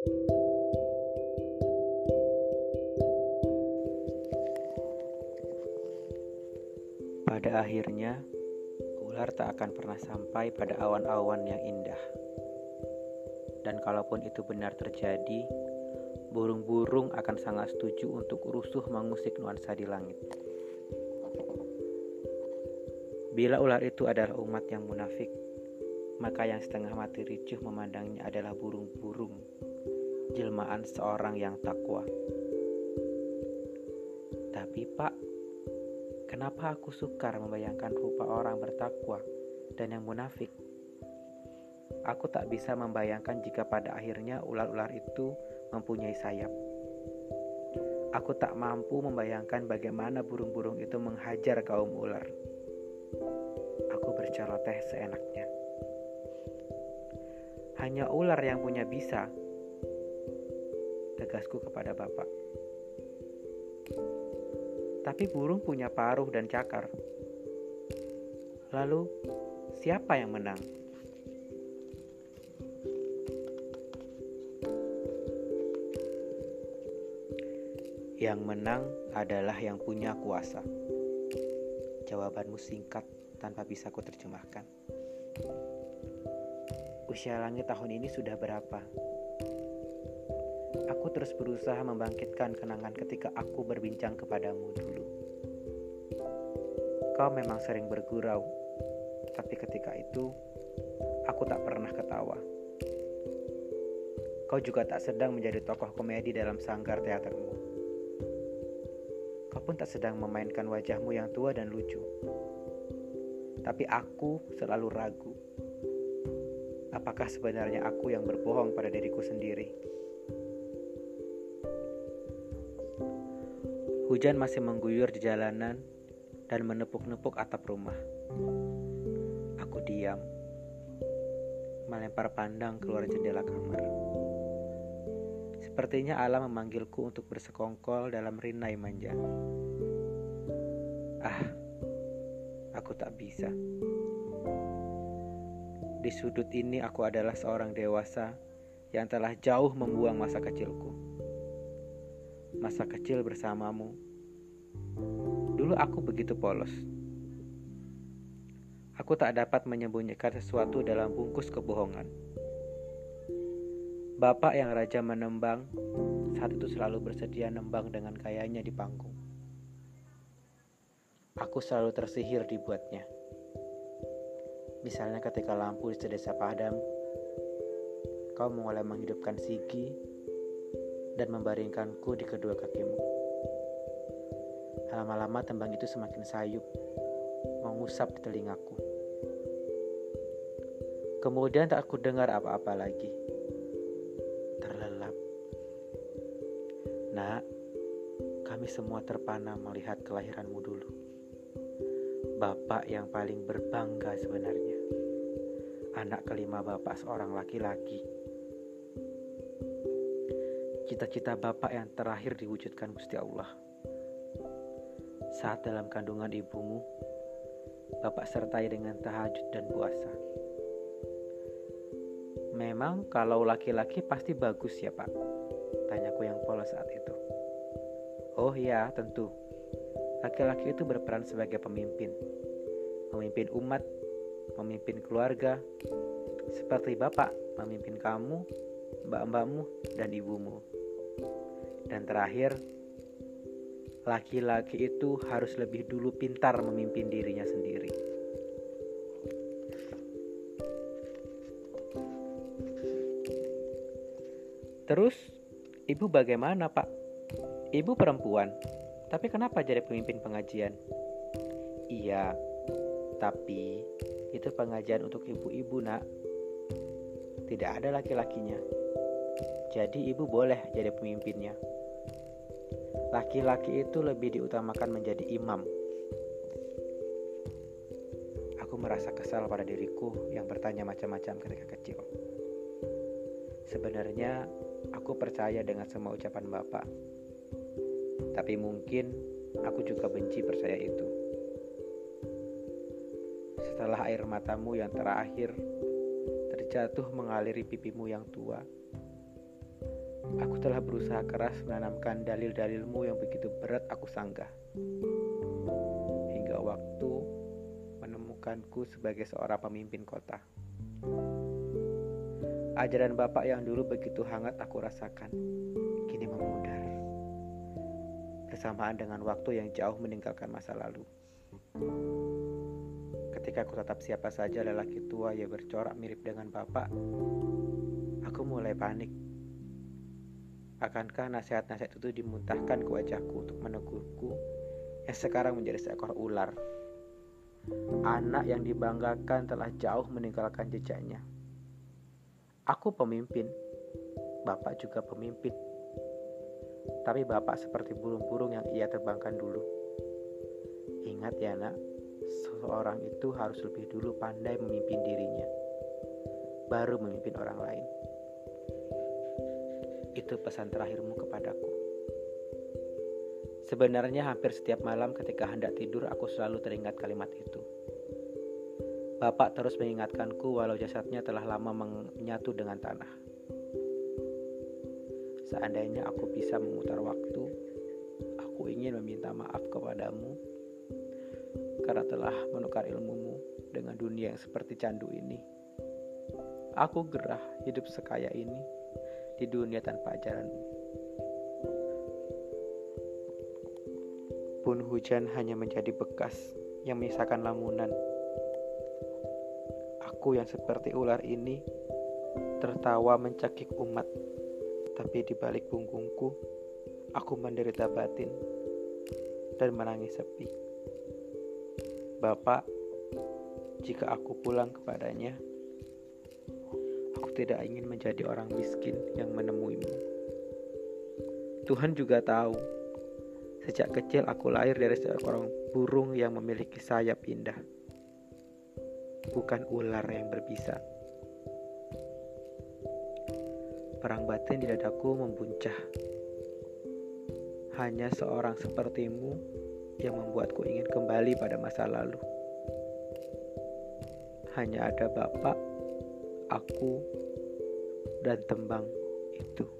Pada akhirnya, ular tak akan pernah sampai pada awan-awan yang indah. Dan kalaupun itu benar terjadi, burung-burung akan sangat setuju untuk rusuh mengusik nuansa di langit. Bila ular itu adalah umat yang munafik, maka yang setengah mati ricuh memandangnya adalah burung-burung, jelmaan seorang yang takwa. Tapi Pak, Kenapa aku sukar membayangkan rupa orang bertakwa dan yang munafik? Aku tak bisa membayangkan jika pada akhirnya ular-ular itu mempunyai sayap. Aku tak mampu membayangkan bagaimana burung-burung itu menghajar kaum ular. Aku berceloteh seenaknya. Hanya ular yang punya bisa, tegasku kepada bapak. Tapi burung punya paruh dan cakar. Lalu, siapa yang menang? Yang menang adalah yang punya kuasa. Jawabanmu singkat tanpa bisa ku terjemahkan. Usia langit tahun ini sudah berapa? Aku terus berusaha membangkitkan kenangan ketika aku berbincang kepadamu dulu. Kau memang sering bergurau, tapi ketika itu aku tak pernah ketawa. Kau juga tak sedang menjadi tokoh komedi dalam sanggar teatermu. Kau pun tak sedang memainkan wajahmu yang tua dan lucu. Tapi aku selalu ragu. Apakah sebenarnya aku yang berbohong pada diriku sendiri? Hujan masih mengguyur di jalanan dan menepuk-nepuk atap rumah. Aku diam, melempar pandang keluar jendela kamar. Sepertinya Allah memanggilku untuk bersekongkol dalam rinai manja. Ah, aku tak bisa. Di sudut ini aku adalah seorang dewasa yang telah jauh membuang masa kecilku masa kecil bersamamu. Dulu aku begitu polos. Aku tak dapat menyembunyikan sesuatu dalam bungkus kebohongan. Bapak yang raja menembang saat itu selalu bersedia nembang dengan kayanya di panggung. Aku selalu tersihir dibuatnya. Misalnya ketika lampu di sedesa padam, kau mulai menghidupkan sigi dan membaringkanku di kedua kakimu. Lama-lama tembang itu semakin sayup, mengusap di telingaku. Kemudian tak aku dengar apa-apa lagi. Terlelap. Nak, kami semua terpana melihat kelahiranmu dulu. Bapak yang paling berbangga sebenarnya. Anak kelima bapak seorang laki-laki cita-cita Bapak yang terakhir diwujudkan Gusti Allah. Saat dalam kandungan ibumu, Bapak sertai dengan tahajud dan puasa. Memang kalau laki-laki pasti bagus ya Pak? Tanyaku yang polos saat itu. Oh iya, tentu. Laki-laki itu berperan sebagai pemimpin. Memimpin umat, memimpin keluarga, seperti Bapak memimpin kamu, mbak-mbakmu, dan ibumu. Dan terakhir, laki-laki itu harus lebih dulu pintar memimpin dirinya sendiri. Terus, ibu bagaimana, Pak? Ibu perempuan, tapi kenapa jadi pemimpin pengajian? Iya, tapi itu pengajian untuk ibu-ibu, Nak. Tidak ada laki-lakinya. Jadi, ibu boleh jadi pemimpinnya laki-laki itu lebih diutamakan menjadi imam. Aku merasa kesal pada diriku yang bertanya macam-macam ketika kecil. Sebenarnya aku percaya dengan semua ucapan Bapak. Tapi mungkin aku juga benci percaya itu. Setelah air matamu yang terakhir terjatuh mengaliri pipimu yang tua, Aku telah berusaha keras menanamkan dalil-dalilmu yang begitu berat aku sanggah. Hingga waktu menemukanku sebagai seorang pemimpin kota. Ajaran bapak yang dulu begitu hangat aku rasakan, kini memudar. Bersamaan dengan waktu yang jauh meninggalkan masa lalu. Ketika aku tetap siapa saja lelaki tua yang bercorak mirip dengan bapak, aku mulai panik. Akankah nasihat-nasihat itu dimuntahkan ke wajahku untuk menegurku yang sekarang menjadi seekor ular? Anak yang dibanggakan telah jauh meninggalkan jejaknya. Aku pemimpin, bapak juga pemimpin. Tapi bapak seperti burung-burung yang ia terbangkan dulu. Ingat ya nak, seseorang itu harus lebih dulu pandai memimpin dirinya, baru memimpin orang lain. Itu pesan terakhirmu kepadaku. Sebenarnya hampir setiap malam ketika hendak tidur aku selalu teringat kalimat itu. Bapak terus mengingatkanku walau jasadnya telah lama menyatu dengan tanah. Seandainya aku bisa memutar waktu, aku ingin meminta maaf kepadamu karena telah menukar ilmumu dengan dunia yang seperti candu ini. Aku gerah hidup sekaya ini di dunia tanpa ajaranmu. Pun hujan hanya menjadi bekas yang menyisakan lamunan Aku yang seperti ular ini tertawa mencekik umat, tapi di balik punggungku, aku menderita batin dan menangis sepi. Bapak, jika aku pulang kepadanya, aku tidak ingin menjadi orang miskin yang menemuimu. Tuhan juga tahu, sejak kecil aku lahir dari seorang burung yang memiliki sayap indah bukan ular yang berbisa. Perang batin di dadaku membuncah. Hanya seorang sepertimu yang membuatku ingin kembali pada masa lalu. Hanya ada bapak, aku, dan tembang itu.